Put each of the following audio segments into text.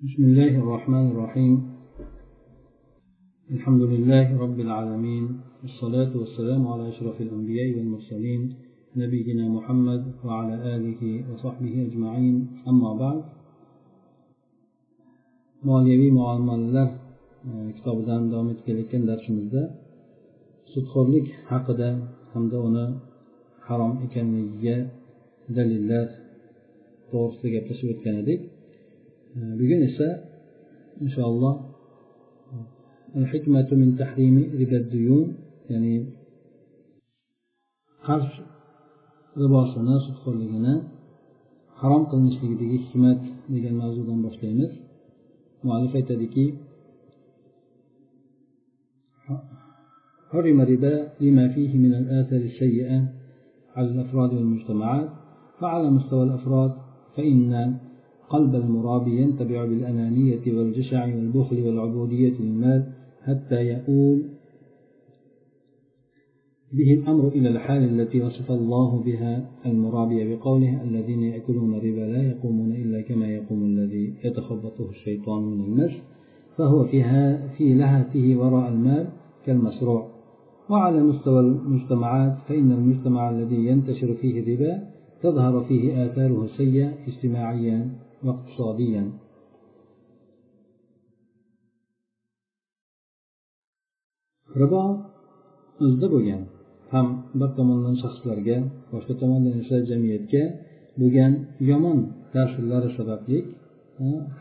بسم الله الرحمن الرحيم. الحمد لله رب العالمين والصلاة والسلام على أشرف الأنبياء والمرسلين نبينا محمد وعلى آله وصحبه أجمعين. أما بعد معلمي معلم الله كتاب دان دامت كلكن درس مزدا صدقلك حقدا حمد أنا حرام إكن دليلات دليلات توصي جبتش bugun esa inshaalloh من تحريم ربا الديون يعني qarz ribosini sudxo'rligini harom qilinishligidagi hikmat degan mavzudan boshlaymiz muallif aytadiki حرم الربا لما فيه من الآثار السيئة على الأفراد والمجتمعات فعلى مستوى الأفراد فإن قلب المرابي ينتبع بالأنانية والجشع والبخل والعبودية للمال حتى يؤول به الأمر إلى الحال التي وصف الله بها المرابي بقوله الذين يأكلون الربا لا يقومون إلا كما يقوم الذي يتخبطه الشيطان من المس فهو فيها في لهته وراء المال كالمسروع وعلى مستوى المجتمعات فإن المجتمع الذي ينتشر فيه الربا تظهر فيه آثاره السيئة اجتماعيا. واقتصاديا ribo o'zida bo'lgan ham bir tomondan shaxslarga boshqa tomondan esa jamiyatga bo'lgan yomon ta'sirlari sababli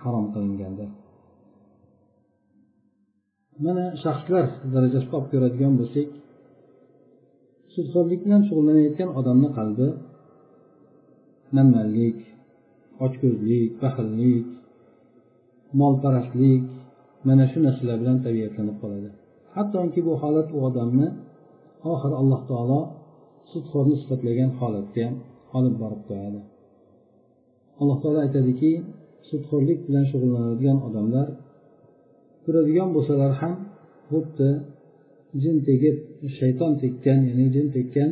harom qilingandir mana shaxslar darajasida olib ko'radigan bo'lsak sudxo'rlik bilan shug'ullanayotgan odamni qalbi manmanlik ochko'zlik baxillik molparastlik mana shu narsalar bilan tabiatlanib qoladi. Hattoki bu holat u odamni oxiri alloh taolo sudxo'rni sifatlagan holatga olib borib qo'yadi. Alloh taolo aytadiki sudxo'rlik bilan shug'ullanadigan odamlar ko'radigan bo'lsalar ham xuddi jin tegib shayton tekkan ya'ni jin tekkan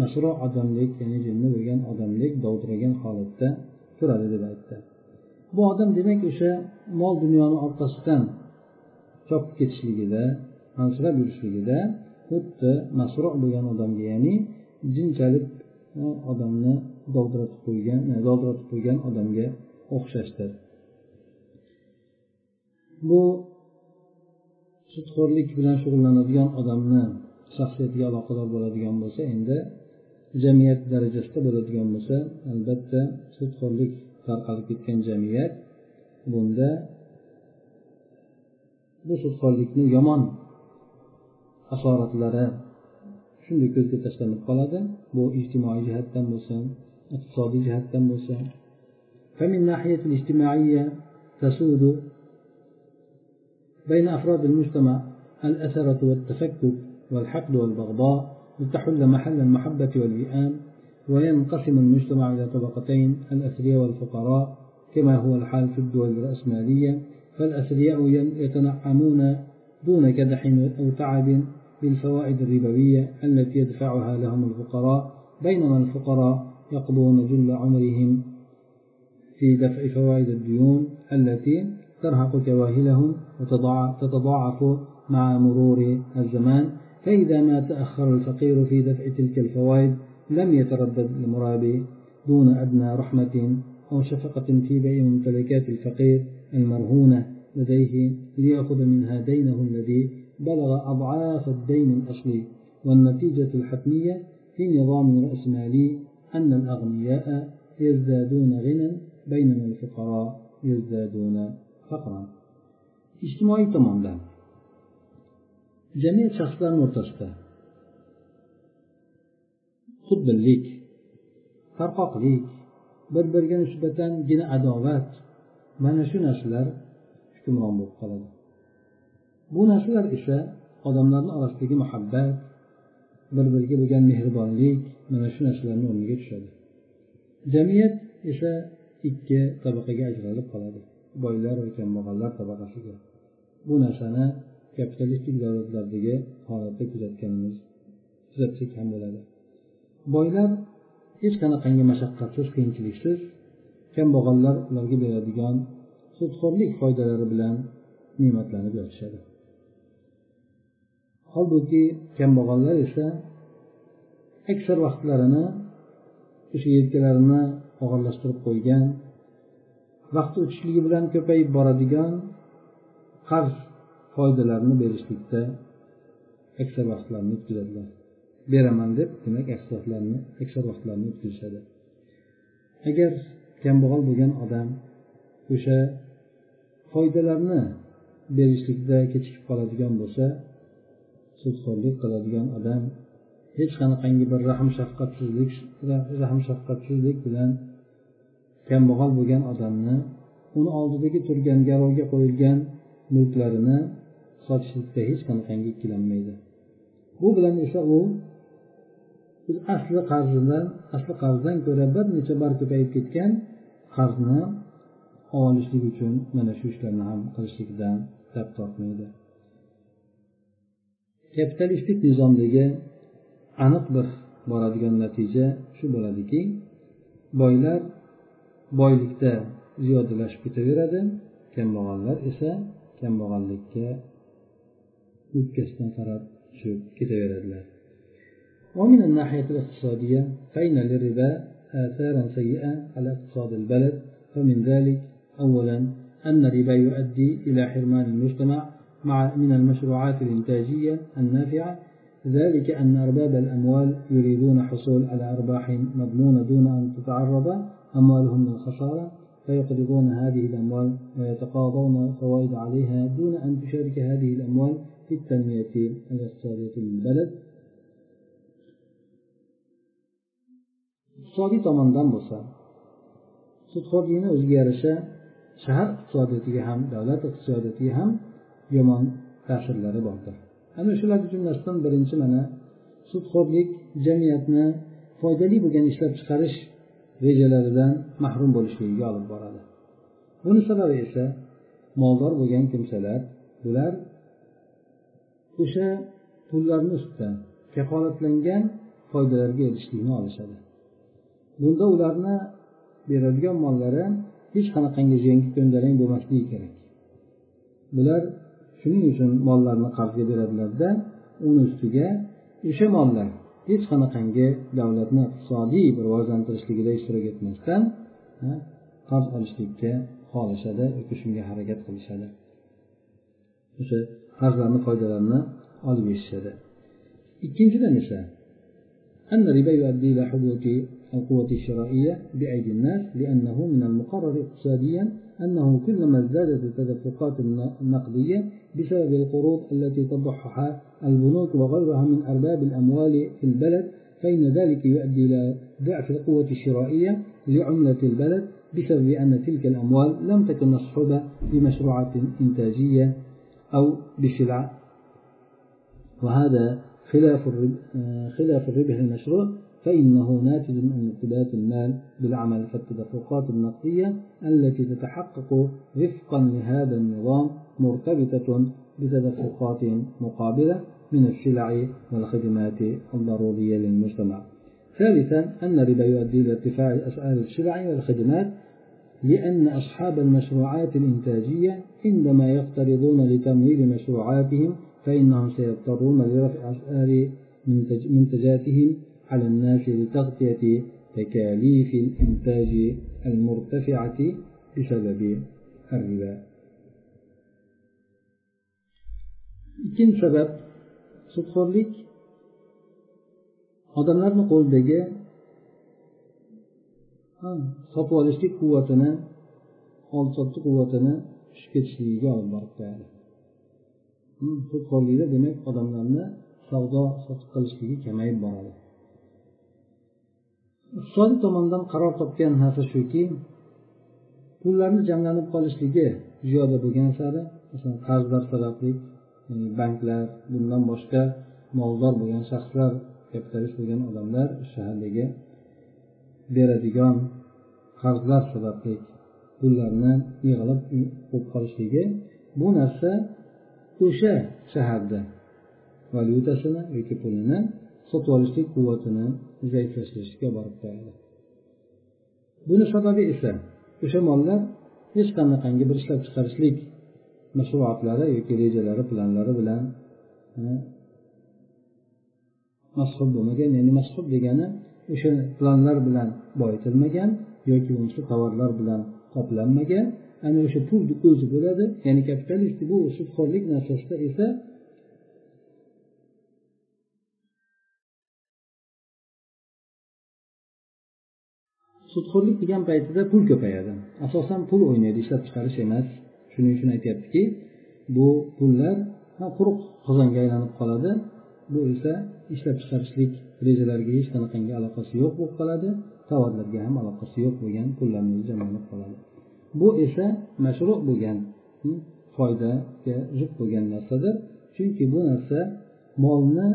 masro odamdek ya'ni jinni bo'lgan odamdek dovdiragan holatda turadi deb aytdi. Bu odam demak o'sha mol dunyoni orqasidan chopib ketishligida hansirab yurishligida xuddi masruh bo'lgan odamga ya'ni jinchalik e, odamni dovdiratib qo'ygan e, dovdiratib qo'ygan odamga o'xshashdir. Bu sudxo'rlik bilan shug'ullanadigan odamni shaxsiyatiga aloqador bo'ladigan bo'lsa endi jamiyat darajasida bo'ladigan bo'lsa albatta sudxo'rlik tarqalib ketgan jamiyat bunda bu sudxo'rlikni yomon asoratlari shunday ko'zga tashlanib qoladi bu ijtimoiy jihatdan bo'lsin iqtisodiy jihatdan bo'lsin فمن ناحية الاجتماعية تسود بين أفراد المجتمع الأثرة والتفكك والحقد والبغضاء لتحل محل المحبة والوئام وينقسم المجتمع إلى طبقتين الأثرياء والفقراء كما هو الحال في الدول الرأسمالية. فالأثرياء يتنعمون دون كدح أو تعب بالفوائد الربوية التي يدفعها لهم الفقراء. بينما الفقراء يقضون جل عمرهم في دفع فوائد الديون التي ترهق كواهلهم وتتضاعف مع مرور الزمان. فإذا ما تأخر الفقير في دفع تلك الفوائد لم يتردد المرابي دون أدنى رحمة أو شفقة في بيع ممتلكات الفقير المرهونة لديه ليأخذ منها دينه الذي بلغ أضعاف الدين الأصلي والنتيجة الحتمية في نظام رأسمالي أن الأغنياء يزدادون غنى بينما الفقراء يزدادون فقرا. ijtimoiy tomondan jamiyat shaxslarni o'rtasida. Xudbinlik tarqoqlik bir biriga nisbatangina adovat mana shu narsalar hukmron bo'lib qoladi. Bu narsalar esa odamlarni orasidagi muhabbat bir biriga bo'lgan mehribonlik mana shu narsalarni o'rniga tushadi. Jamiyat esa ikki tabaqaga ajralib qoladi. Boylar va kambag'allar tabaqasiga. Bu narsani kapitalistik davlatlardagi holatda kuzatganimiz kuzatsak ham bo'ladi. Boylar hech qanaqangi mashaqqatsiz qiyinchiliksiz kambag'allar ularga beradigan sudxo'rlik foydalari bilan ne'matlanib yotishadi. Holbuki kambag'allar esa aksar vaqtlarini o'sha yelkalarini og'irlashtirib qo'ygan vaqt o'tishligi bilan ko'payib boradigan qarz foydalarini berishlikda aksar vaqtlarini o'tkazadilar. Beraman deb demak aksar vaqtlarini o'tkazishadi. Agar kambag'al bo'lgan odam o'sha foydalarni berishlikda kechikib qoladigan bo'lsa sudxo'rlik qiladigan odam hech qanaqangi bir rahm shafqatsizlik rahm shafqatsizlik bilan kambag'al bo'lgan odamni uni oldidagi turgan garovga qo'yilgan mulklarini sotishlikda hech qanaqangi ikkilanmaydi. Bu bilan esa u asli qarzidan asli qarzdan ko'ra bir necha bor ko'payib ketgan qarzni olishlik uchun mana shu ishlarni ham qilishlikdan tap tortmaydi. Kapitalistik nizomdagi aniq bir boradigan natija shu bo'ladiki boylar boylikda ziyodalashib ketaveradi kambag'allar esa kambag'allikka o'pkasidan qarab tushib ketaveradilar ومن الناحية الاقتصادية فإن للربا آثارا سيئة على اقتصاد البلد فمن ذلك أولا أن الربا يؤدي إلى حرمان المجتمع مع من المشروعات الإنتاجية النافعة ذلك أن أرباب الأموال يريدون حصول على أرباح مضمونة دون أن تتعرض أموالهم للخسارة فيقرضون هذه الأموال ويتقاضون فوائد عليها دون أن تشارك هذه الأموال في التنمية الاقتصادية للبلد iqtisodiy tomondan bo'lsa sudxo'rlikni o'ziga yarasha shahar iqtisodiyotiga ham davlat iqtisodiyotiga ham yomon ta'sirlari bordir ana shularni jumlasidan birinchi mana sudxo'rlik jamiyatni foydali bo'lgan ishlab chiqarish rejalaridan mahrum bo'lishligiga olib boradi buni sababi esa moldor bo'lgan kimsalar bular o'sha pullarni ustida kafolatlangan foydalarga erishishlikni olishadi. Bunda ularni beradigan mollari hech qanaqangi jangga ko'ndalang bo'lmasligi kerak. Bular shuning uchun mollarni qarzga beradilarda uni ustiga o'sha mollar hech qanaqangi davlatni iqtisodiy rivojlantirishligida ishtirok etmasdan qarz olishlikka xohlashadi yoki shunga harakat qilishadi. O'sha qarzlarni foydalarini olib yetishadi. Ikkinchidan esa أن الربا يؤدي إلى حدوث القوة الشرائية بأيدي الناس لأنه من المقرر اقتصاديا أنه كلما ازدادت التدفقات النقدية بسبب القروض التي تضحها البنوك وغيرها من أرباب الأموال في البلد فإن ذلك يؤدي إلى ضعف القوة الشرائية لعملة البلد بسبب أن تلك الأموال لم تكن مصحوبة بمشروعات إنتاجية أو بسلع وهذا خلاف خلاف الربح المشروع فإنه ناتج عن ارتباط المال بالعمل فالتدفقات النقدية التي تتحقق وفقا لهذا النظام مرتبطة بتدفقات مقابلة من السلع والخدمات الضرورية للمجتمع. ثالثا أن الربا يؤدي إلى ارتفاع أسعار السلع والخدمات لأن أصحاب المشروعات الإنتاجية عندما يقترضون لتمويل مشروعاتهم فإنهم سيضطرون لرفع أسعار منتجاتهم على الناس لتغطية تكاليف الإنتاج المرتفعة بسبب الربا. ikkinchi sabab sudxo'rlik odamlarni qo'lidagi sotib olishlik quvvatini oldi sotdi quvvatini tushib ketishligiga olib borib qo'yadi. Sudxo'rlikda demak odamlarni savdo sotiq qilishligi kamayib boradi. Iqtisodiy tomondan qaror topgan narsa shuki pullarni jamlanib qolishligi ziyoda bo'lgan sari masalan qarzlar sababli banklar bundan boshqa moldor bo'lgan shaxslar kapitalist bo'lgan odamlar shahardagi beradigan qarzlar sababli pullarni yig'ilib bo'lib qolishligi bu narsa o'sha shaharda valyutasini yoki pulini sotib olishlik quvvatini zaiflashtirishga borib qo'yadi. Buni sababi esa o'sha mollar hech qanaqangi bir ishlab chiqarishlik mashruotlari yoki rejalari planlari bilan mashhur bo'lmagan ya'ni mashhur degani o'sha planlar bilan boyitilmagan yoki bo'lmasa tovarlar bilan qoplanmagan. Ana o'sha pulni o'zi bo'ladi. Ya'ni kapitalist bu sudxo'rlik narsasida esa sudxo'rlik degan paytida pul ko'payadi. Asosan pul o'ynaydi ishlab chiqarish emas. Shuning uchun aytyaptiki bu pullar quruq qozonga aylanib qoladi. Bu esa ishlab chiqarishlik rejalariga hech qanaqangi aloqasi yo'q bo'lib qoladi. Savodlarga ham aloqasi yo'q bo'lgan pullarni jamlanib qoladi. Bu esa mashru bo'lgan hmm, foydaga zid bo'lgan narsadir. Chunki bu narsa molni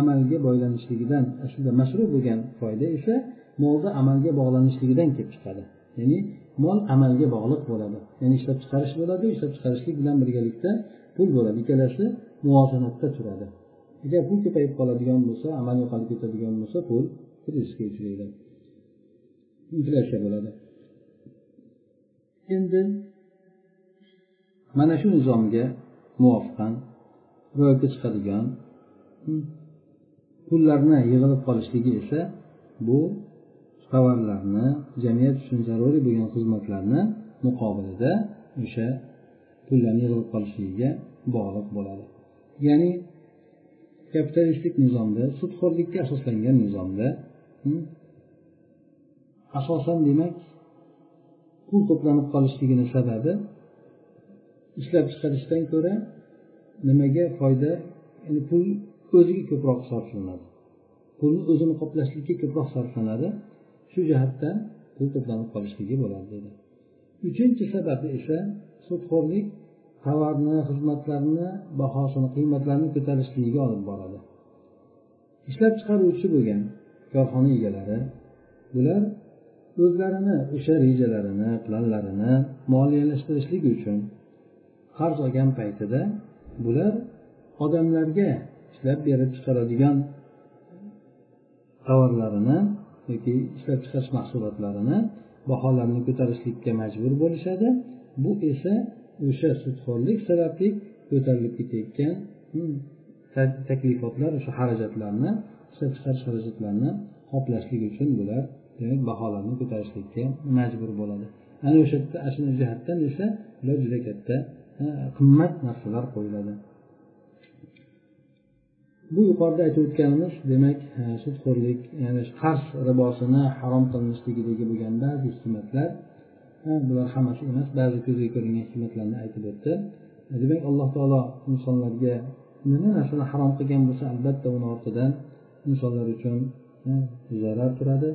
amalga boylanishligidan e, aslida mashru bo'lgan foyda esa molni amalga bog'lanishligidan kelib chiqadi. Ya'ni mol amalga bog'liq bo'ladi. Ya'ni ishlab chiqarish bo'ladi ishlab chiqarishlik bilan birgalikda pul bo'ladi. Ikkalasi muvozanatda turadi. Agar pul ko'payib qoladigan bo'lsa amal yo'qolib ketadigan bo'lsa pul krizisga uchraydi. Inflyatsiya bo'ladi. Endi mana shu nizomga muvofiqan ro'yobga chiqadigan pullarni yig'ilib qolishligi esa bu tovarlarni jamiyat uchun zaruriy bo'lgan xizmatlarni muqobilida o'sha pullarni yig'ilib qolishligiga bog'liq bo'ladi. Ya'ni kapitalistik nizomda sudxo'rlikka asoslangan nizomda asosan demak pul to'planib qolishligini sababi ishlab chiqarishdan ko'ra nimaga foyda ya'ni pul o'ziga ko'proq sarflanadi. Pulni o'zini qoplashlikka ko'proq sarflanadi. Shu jihatdan pul to'planib qolishligi bo'ladi dedi. Uchinchi sababi esa sudxo'rlik tovarni xizmatlarni bahosini qiymatlarini ko'tarishligiga olib boradi. Ishlab chiqaruvchi bo'lgan korxona egalari bular o'zlarini o'sha rejalarini planlarini moliyalashtirishlik uchun qarz olgan paytida bular odamlarga ishlab berib chiqaradigan tovarlarini yoki ishlab chiqarish mahsulotlarini baholarini ko'tarishlikka majbur bo'lishadi. Bu esa o'sha sudxo'rlik sababli ko'tarilib ketayotgan hmm, taklifotlar o'sha xarajatlarni ishlab chiqarish xarajatlarini qoplashlik uchun bular demak baholarni ko'tarishlikka majbur bo'ladi. Ana o'sha yerda ana shu jihatdan esa ular juda katta qimmat narsalar qo'yiladi. Bu yuqorida aytib o'tganimiz demak sudxo'rlik ya'ni qarz ribosini harom qilinishligidagi bo'lgan ba'zi hikmatlar bular hammasi emas ba'zi ko'zga ko'ringan hikmatlarni aytib o'tdi. E, demak alloh taolo insonlarga nima narsani harom qilgan bo'lsa albatta uni ortidan insonlar uchun zarar turadi.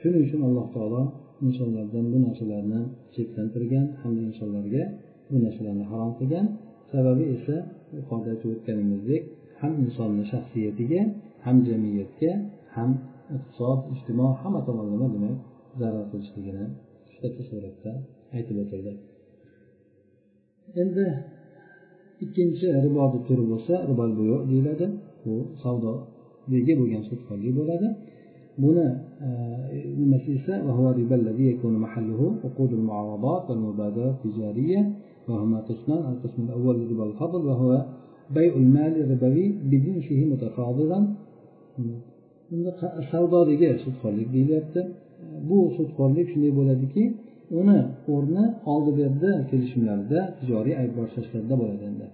Shuning uchun alloh taolo insonlardan bu narsalarni cheklantirgan hamda insonlarga bu narsalarni harom qilgan. Sababi esa yuqorida aytib o'tganimizdek ham insonni shaxsiyatiga ham jamiyatga ham iqtisod ijtimo hamma tomonlama demak zarar qilishligini katta suratda aytib o'tildi endi ikkinchi riboni turi bo'lsa ribol buyu deyiladi. Bu savdodagi bo'lgan sudxo'rlik bo'ladi. Buni nimasi esa وهو الربا الذي يكون محله عقود المعاوضات والمبادرات التجارية وهما قسمان القسم الأول ربا الفضل وهو بيع المال الربوي بجنسه متفاضلا savdodagi sudxo'rlik deyilyapti bu sudxo'rlik shunday bo'ladiki uni o'rni oldi berdi kelishimlarda tijoriy ayirboshlashlarda bo'ladi endi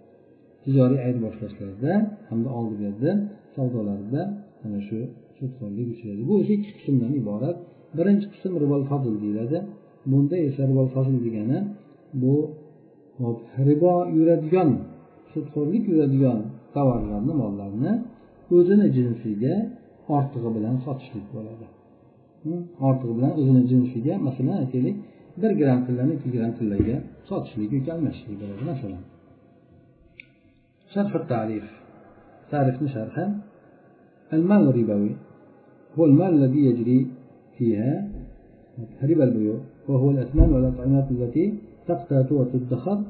tijoriy ayirboshlashlarda hamda oldi berdi savdolarida ana shu shu duch keladi bu o'sha ikki qismdan iborat. Birinchi qism ribol fazl deyiladi. Bunda esa ribol fazl degani bu ribo yuradigan sudxo'rlik yuradigan tovarlarni mollarni o'zini jinsiga ortig'i bilan sotishlik bo'ladi. Ortig'i bilan o'zini jinsiga masalan aytaylik bir gram tillani ikki gram tillaga sotishlik yoki almashishlik bo'ladi masalan. Sharhi tarif. Tarifni sharhi المال الربوي هو المال الذي يجري فيها ربا البيوع وهو الأثمان والأطعمة التي تقتات وتدخر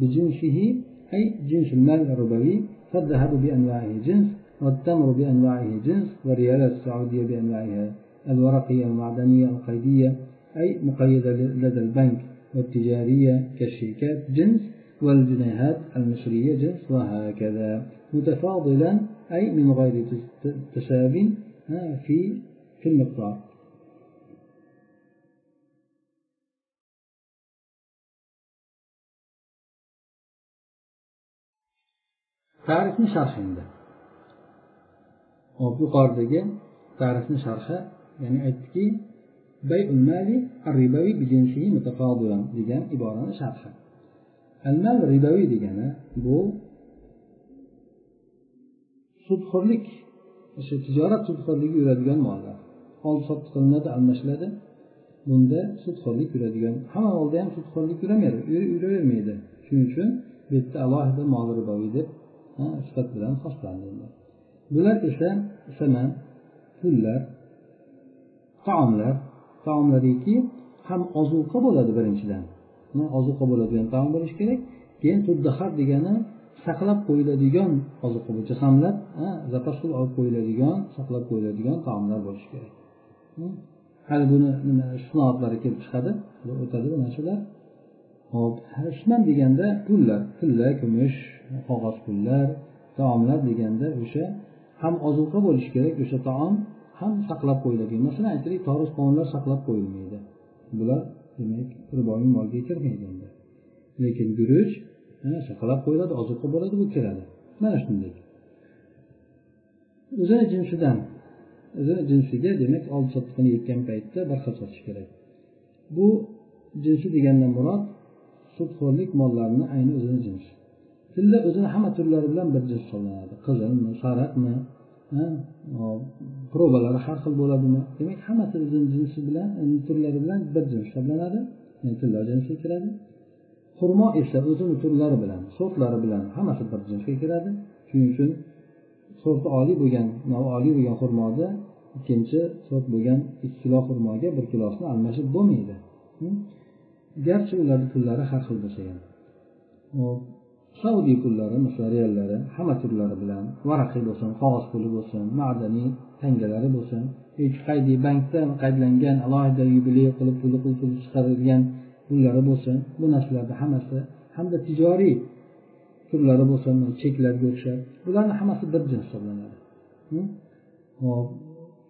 بجنسه أي جنس المال الربوي فالذهب بأنواعه جنس والتمر بأنواعه جنس والريالات السعودية بأنواعها الورقية والمعدنية القيدية أي مقيدة لدى البنك والتجارية كالشيكات جنس والجنيهات المصرية جنس وهكذا. متفاضلا أي من غير تساو في في المقدار ta'rifni sharhi endi hop yuqoridagi ta'rifni sharhi ya'ni aytdiki bayul mali ribaviy degan iborani sharhi al mal ribaviy degani bu sudxo'rlik o'sha tijorat sudxo'rligi yuradigan mollar. Oldi sotdi qilinadi almashiladi. Bunda sudxo'rlik yuradigan hamma molda ham sudxo'rlik yuravermaydi. Shuning uchun bu yerda alohida mol riboviy deb sifat bilan xoslandi bular esa saman pullar taomlar. Taomlariki ham ozuqa bo'ladi birinchidan. Ozuqa bo'ladigan taom bo'lishi kerak. Keyin tuddahar degani saqlab qo'yiladigan ozuqa bo'lsa samlab zapas qilib olib qo'yiladigan saqlab qo'yiladigan taomlar bo'lishi kerak. Hali buni nima sinoatlari kelib chiqadi o'tadi bu narsalar. Hop shman deganda pullar tilla kumush qog'oz pullar taomlar deganda o'sha ham ozuqa bo'lishi kerak o'sha taom ham saqlab qo'yiladigan. Masalan aytaylik toruz qovunlar saqlab qo'yilmaydi. Bular demak riboviy molga kirmaydi endi. Lekin guruch saqlab qo'yiladi ozuqa bo'ladi bu kiradi. Mana shunday. O'zini jinsidan o'zini jinsiga demak oldi sotdi qilayotgan paytda bir xil sotish kerak. Bu jinsi degandan murod sudxo'rlik mollarni ayni o'zini jinsi tilla o'zini hamma turlari bilan bir jins hisoblanadi. Qizilmi sariqmi probalari har xil bo'ladimi? Demak hammasi o'zini jinsi bilan turlari bilan bir jins hisoblanadi. Tilla jinsiga kiradi xurmo esa o'zini turlari bilan sortlari bilan hammasi bir jinsga kiradi. Shuning uchun sorti oliy bo'lgan oliy bo'lgan xurmoda ikkinchi sort bo'lgan ikki kilo xurmoga bir kilosini almashib bo'lmaydi. Hm? Garchi ularni pullari har xil bo'lsa ham saudiy pullari misl reallari hamma turlari bilan varaqiy bo'lsin qog'oz puli bo'lsin madaniy tangalari bo'lsin yoki qaydiy bankda qaydlangan alohida yubiley qilib puli pul chiqarilgan pullari bo'lsin. Bu narsalarni hammasi hamda tijoriy turlari bo'lsin cheklarga o'xshab bularni hammasi bir jins hisoblanadi. Hm? Hop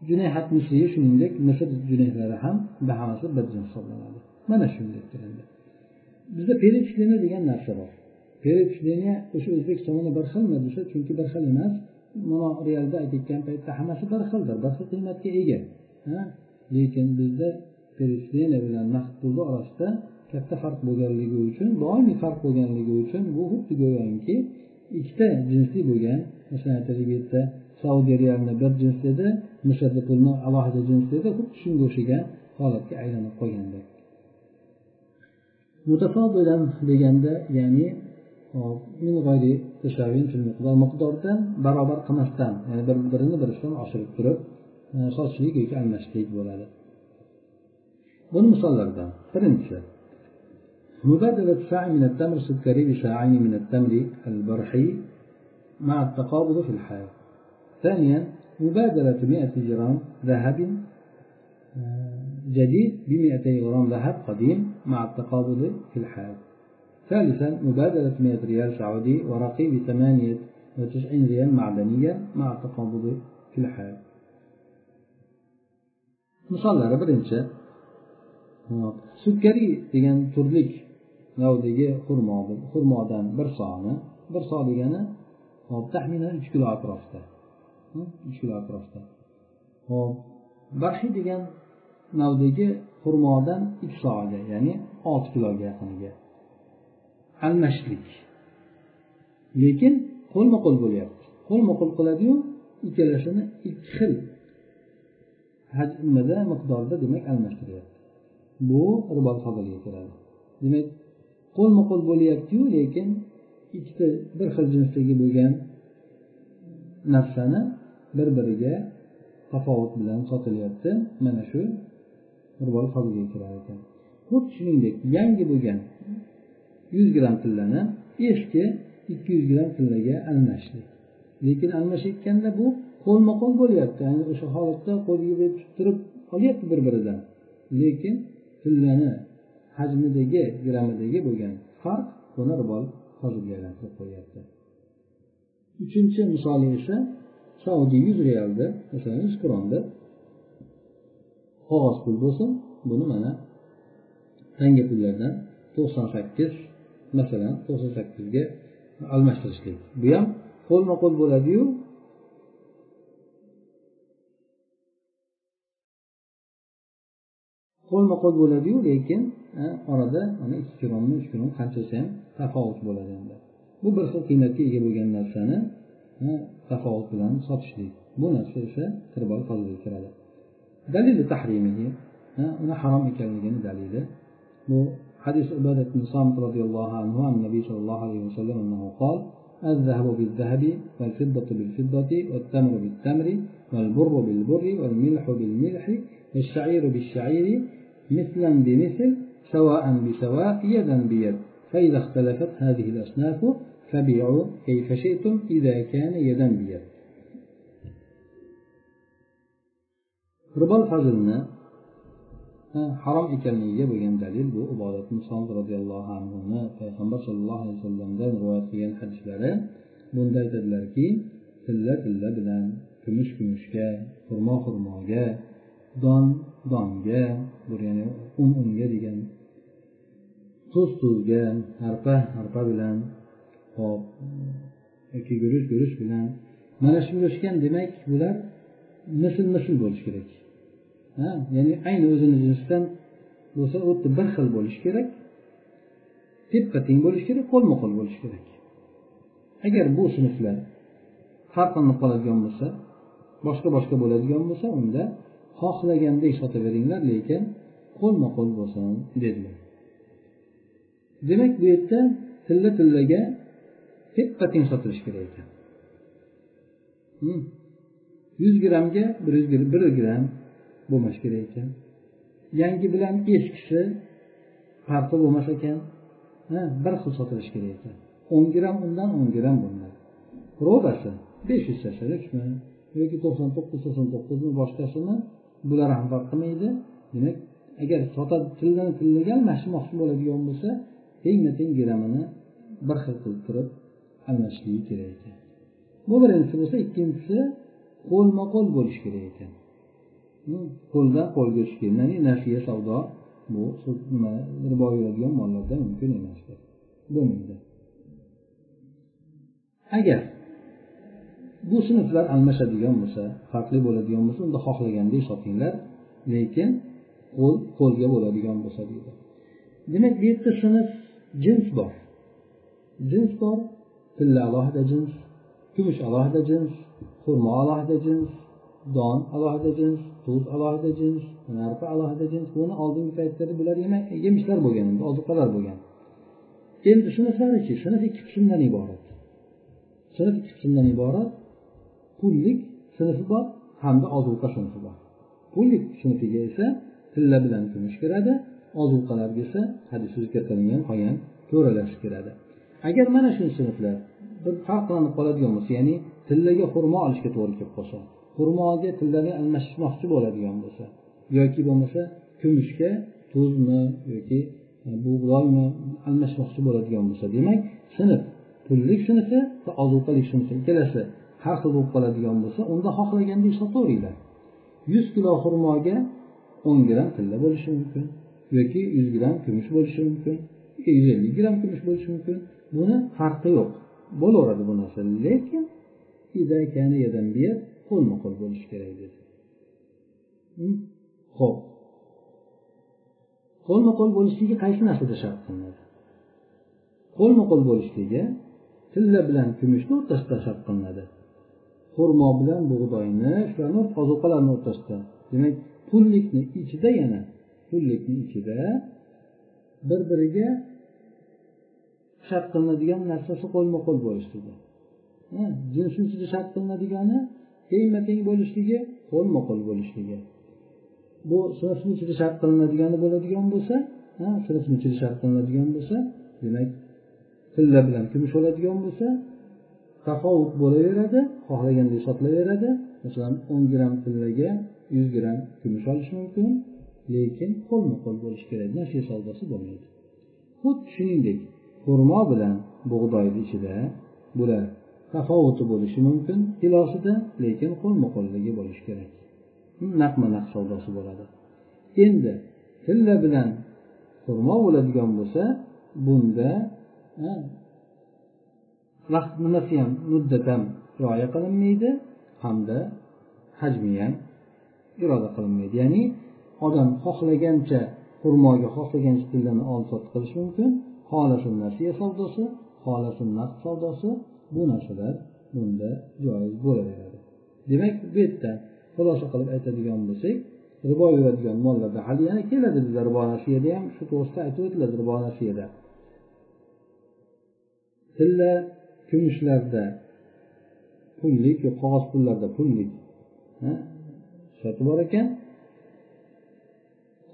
junayhat misriy shuningdek misr junayhlari ham hammasi bir jins hisoblanadi. Mana shunday bizda перечисление degan narsa bor. Перечисление o'sha o'zbek tomoni bir xilmi desa chunki bir xil emas. Mana realda aytayotgan paytda hammasi bir xildir bir xil qiymatga ega. Hm? Lekin bizda перечисление bilan naqd pulni orasida katta farq bo'lganligi uchun doimiy farq bo'lganligi uchun bu xuddi go'yoki ikkita jinsli bo'lgan masalan aytaylik bu yerda saudiya realni bir jins edi misrda pulni alohida jins edi xuddi shunga o'xshagan holatga aylanib qolgandek mutafodilan deganda ya'ni miqdordan barobar qilmasdan ya'ni bir birini birisidan oshirib turib e, sochlik yoki almashishlik bo'ladi. Buni misollaridan birinchisi مبادلة ساع من التمر السكري بساعين من التمر البرحي مع التقابض في الحال ثانيا مبادلة 100 جرام ذهب جديد ب 200 غرام ذهب قديم مع التقابض في الحال ثالثا مبادلة 100 ريال سعودي ورقي ب 98 ريال معدنية مع التقابض في الحال misollari birinchi sukkariy degan turlik navdagi xurmo xurmodan bir soni bir so degani hop taxminan uch kilo atrofida uch kilo atrofida hop barhiy degan navdagi xurmodan ikki soga ya'ni olti kiloga yaqiniga. Almashishlik lekin qo'lma qo'l bo'lyapti. Qo'lma qo'l qiladiyu ikkalasini ikki xil. Hajmida miqdorda demak almashtiryapti. Bu ribol fazilga kiradi. Demak qo'lma qo'l bo'lyaptiyu lekin ikkita bir xil jinsdagi bo'lgan narsani bir biriga tafovut bilan sotilyapti. Mana shu ribol fazilga kirar ekan. Xuddi shuningdek yangi bo'lgan yuz gramm tillani eski ikki yuz gramm tillaga almashishlik lekin almashayotganda bu qo'lma qo'l bo'lyapti. Ya'ni o'sha holatda qo'lga tutib turib olyapti bir biridan lekin tillani hajmidagi grammidagi bo'lgan farq buni ribol hozirga aylantirib qo'yyapti uchinchi misoli esa saudiy yuz realni masalan yuz kronni qog'oz pul bo'lsin. Buni mana tanga pullardan to'qson sakkiz masalan to'qson sakkizga almashtirishlik. Bu ham qo'lma qo'l bo'ladiyu qo'lma qo'l bo'ladiyu lekin orada mana ikki kronmi uch kron qanchasi ham tafovut bo'ladi endi bu bir xil qiymatga ega bo'lgan narsani tafovut bilan sotishlik bu narsa esa qirbol fazilga kiradi dalili tahrimihi uni harom ekanligini dalili bu حديث عبادة بن صامت رضي الله عنه عن النبي صلى الله عليه وسلم أنه قال الذهب بالذهب والفضة بالفضة والتمر بالتمر والبر بالبر والملح بالملح والشعير بالشعير مثلا بمثل سواء بسواء يدا بيد فإذا اختلفت هذه الأصناف فبيعوا كيف شئتم إذا كان يدا بيد ربا الفضل harom ekanligiga bo'lgan dalil bu ibodat musoid roziyallohu anhuni payg'ambar sallallohu alayhi vasallamdan rivoyat qilgan hadislari bunda aytadilarki tilla tilla bilan kumush kumushga xurmo xurmoga don donga ya'ni un unga degan tuz tuzga arpa arpa bilan hop yoki guruch guruch bilan. Mana shunga o'xshagan demak bular misl misl bo'lishi kerak. Ya'ni ayni o'zini jinsidan bo'lsa xuddi bir xil bo'lishi kerak teppa teng bo'lishi kerak qo'lma qo'l bo'lishi kerak. Agar bu sinflar farqlanib qoladigan bo'lsa boshqa boshqa bo'ladigan bo'lsa unda xohlagandek sotaveringlar lekin qo'lma qo'l bo'lsin dedilar. Demak bu yerda tilla tillaga teppa teng sotilishi kerak ekan. Hmm. Yuz grammga bir yuz bir gramm bo'lmashi kerak ekan. Yangi bilan eskisi farqi bo'lmas ekan. Bir xil sotilishi kerak ekan. O'n gramm undan o'n gramm bundan probasi besh yuz sakson uchmi yoki to'qson to'qqiz to'qson to'qqizmi boshqasimi? Bular ham farq qilmaydi. Demak agar sotadi tildan tillaga almashmoqchi bo'ladigan bo'lsa tengma teng grammini bir xil qilib turib almashishligi kerak ekan. Bu birinchisi bo'lsa ikkinchisi qo'lma qo'l bo'lishi kerak ekan. Hmm, Qo'ldan qo'lga tushgan ya'ni nasiya savdo bu nima ribo yuradigan mollarda mumkin emas bo'lmaydi. Agar bu sinflar almashadigan bo'lsa farqli bo'ladigan bo'lsa unda xohlagandek sotinglar lekin qo'l qo'lga bo'ladigan bo'lsa deydi. Demak bu yerda sinf jins bor. Jins bor tilla alohida jins kumush alohida jins xurmo alohida jins don alohida jins tuz alohida jins arpa alohida jins. Buni oldingi paytlarda bular yemishlar bo'lgan endi ozuqalar bo'lgan. Endi sinflarichi sinf ikki qismdan iborat. Sinf ikki qismdan iborat. Pullik sinfi bor hamda ozuqa sinfi bor. Pullik sinfiga esa tilla bilan kumush kiradi ozuqalarga esa hadis zikr qilingan qolgan to'ralar kiradi. Agar mana shu sinflar bir farqlanib qoladigan bo'lsa ya'ni tillaga xurmo olishga to'g'ri kelib qolsa xurmoga tillani almashmoqchi bo'ladigan bo'lsa yoki bo'lmasa kumushga tuzmi yoki e, bug'doymi almashmoqchi bo'ladigan bo'lsa demak sinf pullik sinfi va ozuqalik sinfi ikkalasi har xil bo'lib qoladigan bo'lsa unda xohlagandek sotaveringlar yuz kilo xurmoga o'n gramm tilla bo'lishi mumkin yoki yuz gramm kumush bo'lishi mumkin yuz ellik gramm kumush bo'lishi mumkin. Buni farqi yo'q. Bo'laveradi bu narsa lekin qo'lma qo'l bo'lishi kerak dedi. Hmm, Ho'p qo'lma qo'l bo'lishligi qaysi narsada shart qilinadi? Qo'lma qo'l bo'lishligi tilla bilan kumushni o'rtasida shart qilinadi. Xurmo bilan bug'doyni shularni ozuqalarni o'rtasida demak pullikni ichida yana pullikni ichida bir biriga shart qilinadigan narsasi qo'lma qo'l bo'lishligi jinsni ichida shart qilinadigani tengma teng bo'lishligi qo'lma qo'l bo'lishligi. Bu sinfni ichida shart qilinadigani bo'ladigan bo'lsa sinfni ichida shart qilinadigan bo'lsa demak tilla bilan kumush bo'ladigan bo'lsa tafovut bo'laveradi. Xohlaganday sotilaveradi masalan o'n gramm tillaga yuz gramm kumush olish mumkin lekin qo'lma qo'l bo'lishi kerak nasha savdosi bo'lmaydi. Xuddi shuningdek xurmo bilan bug'doyni ichida bular tafovuti bo'lishi mumkin kilosida lekin qo'lma qo'lligi bo'lishi kerak. Naqma naq savdosi bo'ladi. Endi tilla bilan xurmo bo'ladigan bo'lsa bunda vaqt nimasi ham muddat ham rioya qilinmaydi hamda hajmi ham iroda qilinmaydi. Ya'ni odam xohlagancha xurmoga xohlagancha tillani olib sotib qilish mumkin. Xohlasin nasiya savdosi xohlasin naqd savdosi. Bu narsalar bunda joiz bo'laveradi. Demak bu yerda xulosa qilib aytadigan bo'lsak ribo yuradigan mollarda hali yana keladi bizda ribo nasiyada ham shu to'g'risida aytib o'tiladi ribo nasiyada tilla kumushlarda pullik qog'oz pullarda pullik sifati bor ekan.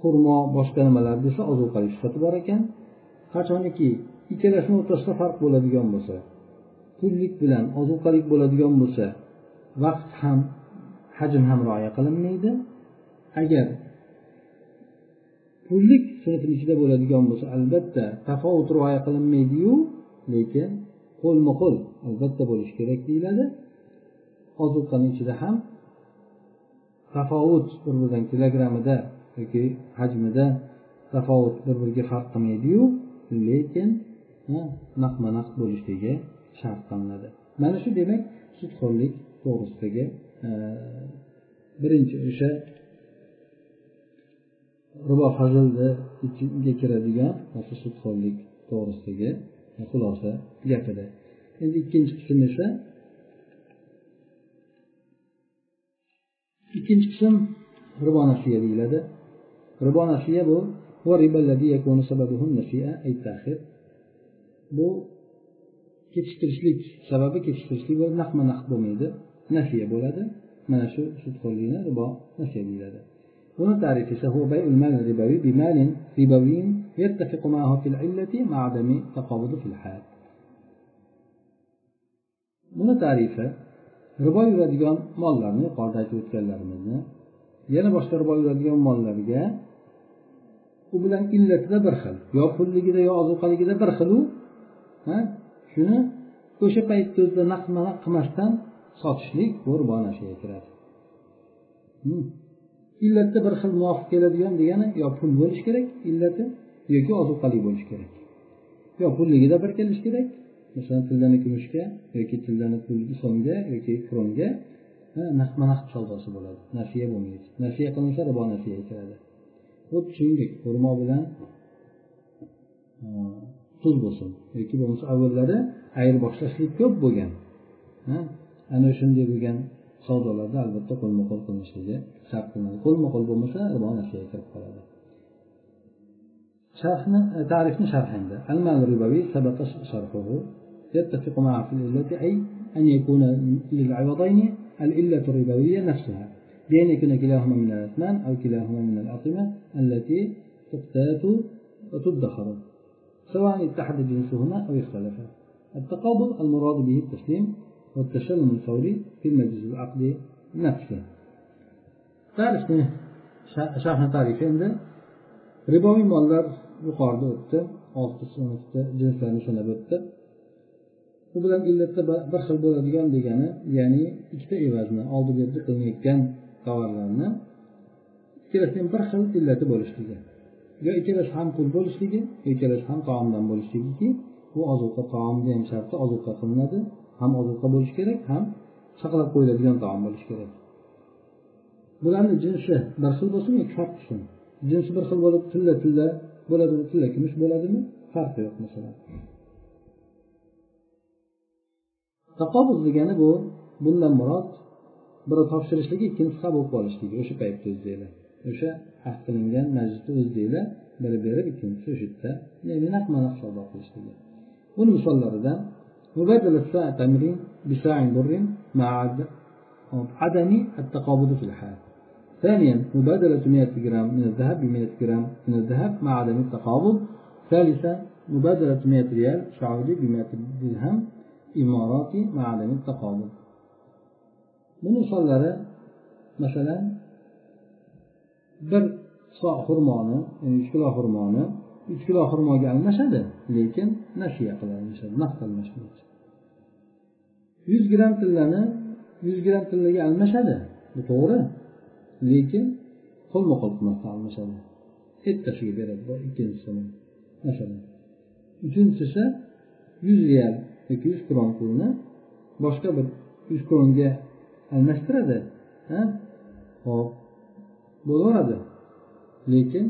Xurmo boshqa nimalar desa ozuqalik sifati bor ekan. Qachoniki ikkalasini o'rtasida farq bo'ladigan bo'lsa pullik bilan ozuqalik bo'ladigan bo'lsa vaqt ham hajm ham rioya qilinmaydi. Agar pullik sinfni ichida bo'ladigan bo'lsa albatta tafovut rioya qilinmaydiyu lekin qo'lma qo'l albatta bo'lishi kerak deyiladi. Ozuqani ichida ham tafovut bir biridan kilogrammida yoki hajmida tafovut bir biriga farq qilmaydiyu lekin naqma naq bo'lishligi shart qilinadi. Mana shu demak sudxo'rlik to'g'risidagi e, birinchi o'sha ribo fazilni ichiga kiradigan o'sha sudxo'rlik to'g'risidagi xulosa gapida. Endi ikkinchi qism esa ikkinchi qism ribo nasiya deyiladi ribo nasiya bu bu kechiktirishlik sababi kechiktirishlik bo'lib naqma naq bo'lmaydi nasiya bo'ladi mana shu sudxo'rlikni ribo nasiya deyiladi buni tarifi esa هو بيع المال الربوي بمال ربوي يتفق معه في العلة مع عدم تقابض في الحال buni tarifi ribo yuradigan mollarni yuqorida aytib o'tganlarimizni yana boshqa ribo yuradigan mollarga u bilan illatida bir xil yo pulligida yo ozuqaligida bir xilu shuni o'sha paytda o'zida naqma naq qilmasdan sotishlik bu ribo nashaga kiradi hmm. illatda bir xil muvofiq keladigan degani yo pul bo'lishi kerak illati yoki ozuqali bo'lishi kerak. Yo pulligida bir kelishi kerak. Masalan tillani kumushga yoki tillani pulga so'mga yoki kronga naqma naq savdosi bo'ladi. Nasiya bo'lmaydi. Nasiya qilinsa ribo nasiyaga kiradi xuddi shuningdek xurmo bilan tuz bo'lsin. Yoki bo'lmasa avvallari ayirboshlashlik ko'p bo'lgan ana shunday bo'lgan savdolarda albatta qo'lma qo'l qilinishligi shart qilinadi qo'lma qo'l bo'lmasa ribo nasiyaga kirib qoladi. Sharhni e, tarifni sharhanda يتفق معه في العلة أي أن يكون للعوضين العلة الربوية نفسها بأن يكون كلاهما من الأثمان أو كلاهما من الأطعمة التي تقتات وتدخر سواء اتحد جنسهما أو اختلف التقابض المراد به التسليم والتسلم الفوري في مجلس العقد نفسه. تعرفني sharhni tarifi endi riboviy mollar yuqorida o'tdi olti sinfda jinslarni sanab o'tdi u bilan illatda bir xil bo'ladigan degani ya'ni ikkita evazni oldi berdi qilinayotgan tovarlarni ikkalasini bir xil illati bo'lishligi. Yo ikkalasi ham pul bo'lishligi yo ikkalasi ham taomdan bo'lishligiki bu ozuqa taomni ham sharti ozuqa qilinadi. Ham ozuqa bo'lishi kerak ham saqlab qo'yiladigan taom bo'lishi kerak. Bularni jinsi bir xil bo'lsin yoki farq qilsin jinsi bir xil bo'lib tilla tilla bo'ladimi tilla kumush bo'ladimi? Farqi yo'q masalan. taqobuz degani bu bundan murod biri topshirishligi ikkinchisi qabul qilib olishligi o'sha paytda o'zinglar o'sha ahd qilingan majlisda o'zinglar biri berib ikkinchisi o'sha yerda ya'ni naqma naq savdo qilishligi buni misollaridan مبادلة ساعة تمر بساع بر مع عدم التقابض في الحال ثانيا مبادلة 100 جرام من الذهب ب 100 جرام من الذهب مع عدم التقابض ثالثا مبادلة 100 ريال سعودي ب 100 درهم bu misollari masalan bir so xurmoni ya'ni uch kilo xurmoni uch kilo xurmoga almashadi lekin nasiya qilib yuz gramm tillani yuz gramm tillaga almashadi bu to'g'ri lekin qo'lma qo'l qilmasdan almashadi. Ertasiga beradi ikkinchisini masalan. Uchinchisi yuz real yoki yuz kron pulni boshqa bir yuz kronga almashtiradi hop bo'laveradi lekin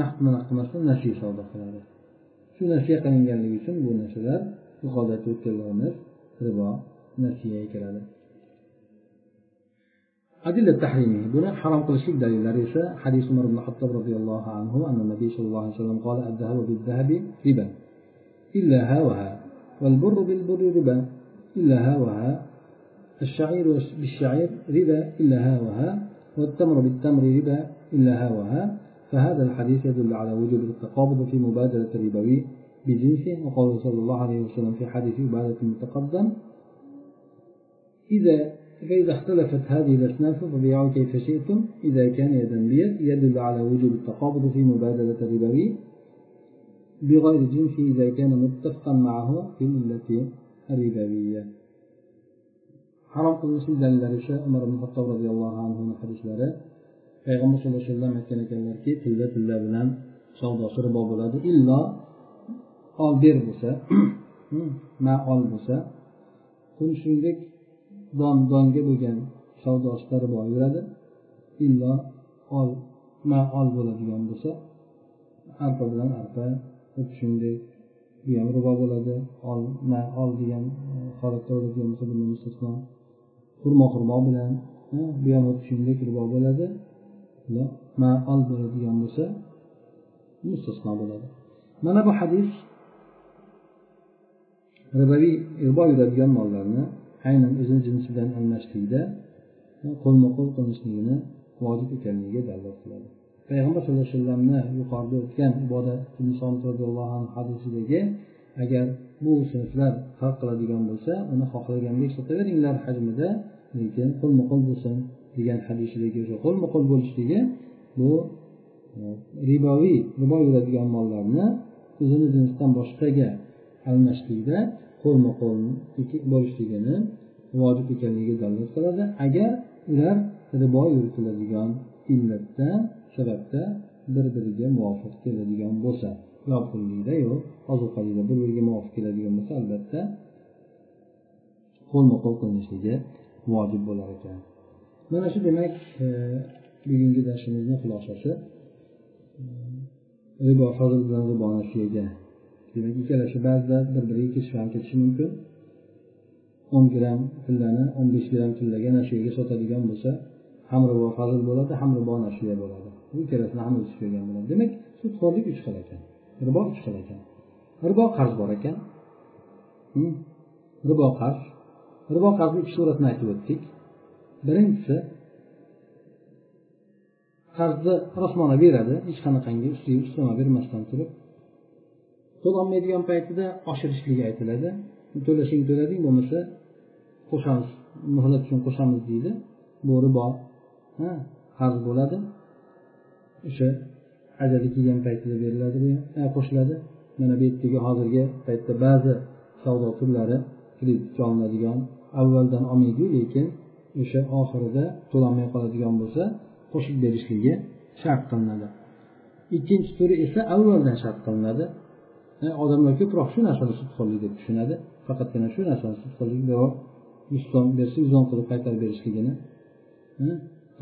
naqdma naqd qilmasdan nasiya savdo qiladi shu nasiya qilinganligi uchun bu narsalar yuqorida aytib o'tganlarimiz ribo nasiyaga kiradi أدلة تحريمه بنا حرام كل شيء دليل ليس حديث عمر بن الخطاب رضي الله عنه أن النبي صلى الله عليه وسلم قال الذهب بالذهب ربا إلا ها وها والبر بالبر ربا إلا ها وها. الشعير بالشعير ربا إلا ها وها. والتمر بالتمر ربا إلا ها وها. فهذا الحديث يدل على وجوب التقابض في مبادرة الربوي بجنسه. وقال صلى الله عليه وسلم في حديث عبادة المتقدم إذا فإذا اختلفت هذه الأصناف فبيعوا كيف شئتم. إذا كان يدا بيد يدل على وجوب التقابض في مبادرة الربوي بغير جنسه إذا كان متفقا معه في التي الربوية harom qilinishi dalillari esa umar ibn hattob roziyallohu anhuni hadislari payg'ambar sallallohu alayhi vasallam aytgan ekanlarki tilla tilla bilan savdosi ribo bo'ladi illo ol ber bo'lsa ma ol bo'lsa shuningdek don donga bo'lgan savdosida ribo yuradi illo ol ma ol bo'ladigan bo'lsa arpa bilan arpa xuddi shuningdek bu ham ribo bo'ladi. Ol na ol degan e, holatda bo'ladigan bo'lsa bundan mustasno xurmo xurmo bilan bu ham xuddi shuningdek ribo bo'ladi. Maol bo'ladigan bo'lsa mustasno bo'ladi. Mana bu hadis ribaviy ribo yuradigan mollarni aynan o'zini jinsi bilan almashlikda qo'lma qo'l qilinishligini vojib ekanligiga dalolat qiladi. Payg'ambar sallallohu alayhi vasallamni yuqorida o'tgan ibodat roziyallohu anhu hadisidagi agar bu sinflar farq qiladigan bo'lsa uni xohlagandek sotaveringlar hajmida lekin qo'lma qo'l bo'lsin degan hadisidagi o'sha qo'lma qo'l bo'lishligi bu e, riboviy ribo yuradigan mollarni o'zini jinsidan boshqaga almashlikda qo'lma qo'l bo'lishligini vojib ekanligiga dalolat qiladi. Agar ular ribo yuritiladigan illatda sababda bir biriga muvofiq keladigan bo'lsa yo pullikda yo ozuqalikda bir biriga muvofiq keladigan bo'lsa albatta qo'lma qo'l qilinishligi vojib bo'lar ekan. Mana shu demak e, bugungi darsimizni xulosasi e, ribo fazl bilan ribo nasiyaga. Demak ikkalasi ba'zida bir biriga kesishib ham ketishi mumkin. o'n gramm tillani o'n besh gramm tillaga nasiyaga sotadigan bo'lsa ham ribo fazl bo'ladi ham ribo nasiya bo'ladi. Bu ikkalasini ham o'tib kelgan bo'ladi. Demak sudxo'rlik uch xil ekan. Ribo uch xil ekan. Ribo qarz bor ekan. Hmm? Ribo qarz. Ribo qarzni ikki suratini aytib o'tdik. Birinchisi qarzni rosmona beradi. Hech qanaqangi ustiga ustama bermasdan turib to'lolmaydigan paytida oshirishligi aytiladi. To'lashing to'lading bo'lmasa qo'shamiz muhlat uchun qo'shamiz deydi. Bu ribo qarz bo'ladi. O'sha ajali kelgan paytida beriladi bu qo'shiladi. Mana bu yerdagi hozirgi paytda ba'zi savdo turlari kreditga olinadigan avvaldan olmaydiyu lekin o'sha oxirida to'lanmay qoladigan bo'lsa qo'shib berishligi shart qilinadi. Ikkinchi turi esa avvaldan shart qilinadi. Odamlar ko'proq shu narsani sudxo'rlik deb tushunadi. Faqatgina shu narsani sudxo'rlik yuz so'm bersa yuz o'n qilib qaytarib berishligini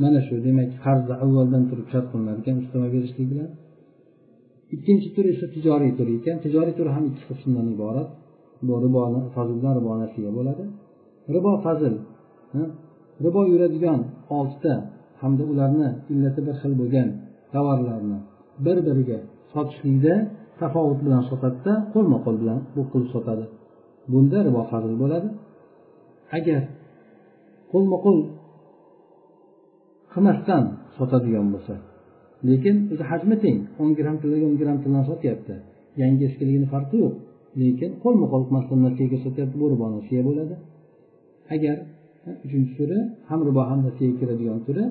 mana shu demak qarzni avvaldan turib shart qilinar ekan ustama berishlik bilan. Ikkinchi tur esa tijoriy tur ekan. Tijoriy tur ham ikki qismdan iborat. Bu riboni fazldan ribo nasiya bo'ladi. Ribo fazl ribo yuradigan oltita hamda ularni illati bir xil bo'lgan tovarlarni bir biriga sotishlikda tafovut bilan sotadida qo'lma qo'l bilan bu qilib sotadi. Bunda ribo fazl bo'ladi. Agar qo'lma qo'l qilmasdan sotadigan bo'lsa. Lekin o'zi hajmi teng. o'n gramm tillaga o'n gramm tildan sotyapti. Yangi eskiligini farqi yo'q. Lekin qo'lma qo'l qilmasdan nasiyaga sotyapti bu ribo nasiya bo'ladi. Agar uchinchi turi ham ribo ham nasiyaga kiradigan turi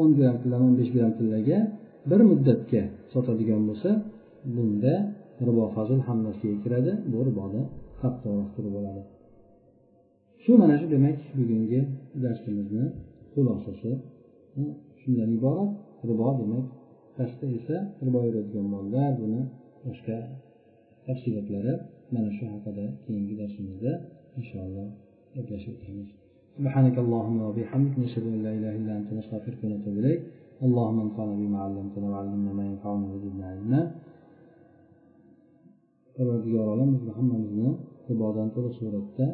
o'n gramm tildan o'n besh gramm tillaga bir muddatga sotadigan bo'lsa bunda ribo hazil ham nasiyaga kiradi bu riboni qattiqroq turi bo'ladi shu mana shu demak bugungi darsimizni xulosasi shundan iborat ribo demak pastda esa ribo yuradigan mollar buni boshqa tafsilotlari mana shu haqida keyingi darsimizda inshaalloh gaplashib o'tamiz سبحانك اللهم وبحمدك نشهد ان لا اله الا انت نستغفرك ونتوب اليك اللهم انفعنا بما علمتنا وعلمنا ما ينفعنا وزدنا علما parvardigor olam bizni hammamizni ribodan to'liq suratda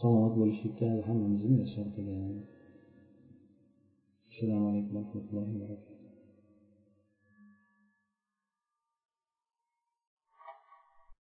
salomat bo'lishlikka hammamizni muyassar qilgin assalomu alaykum va rahmatullohi va barakatuh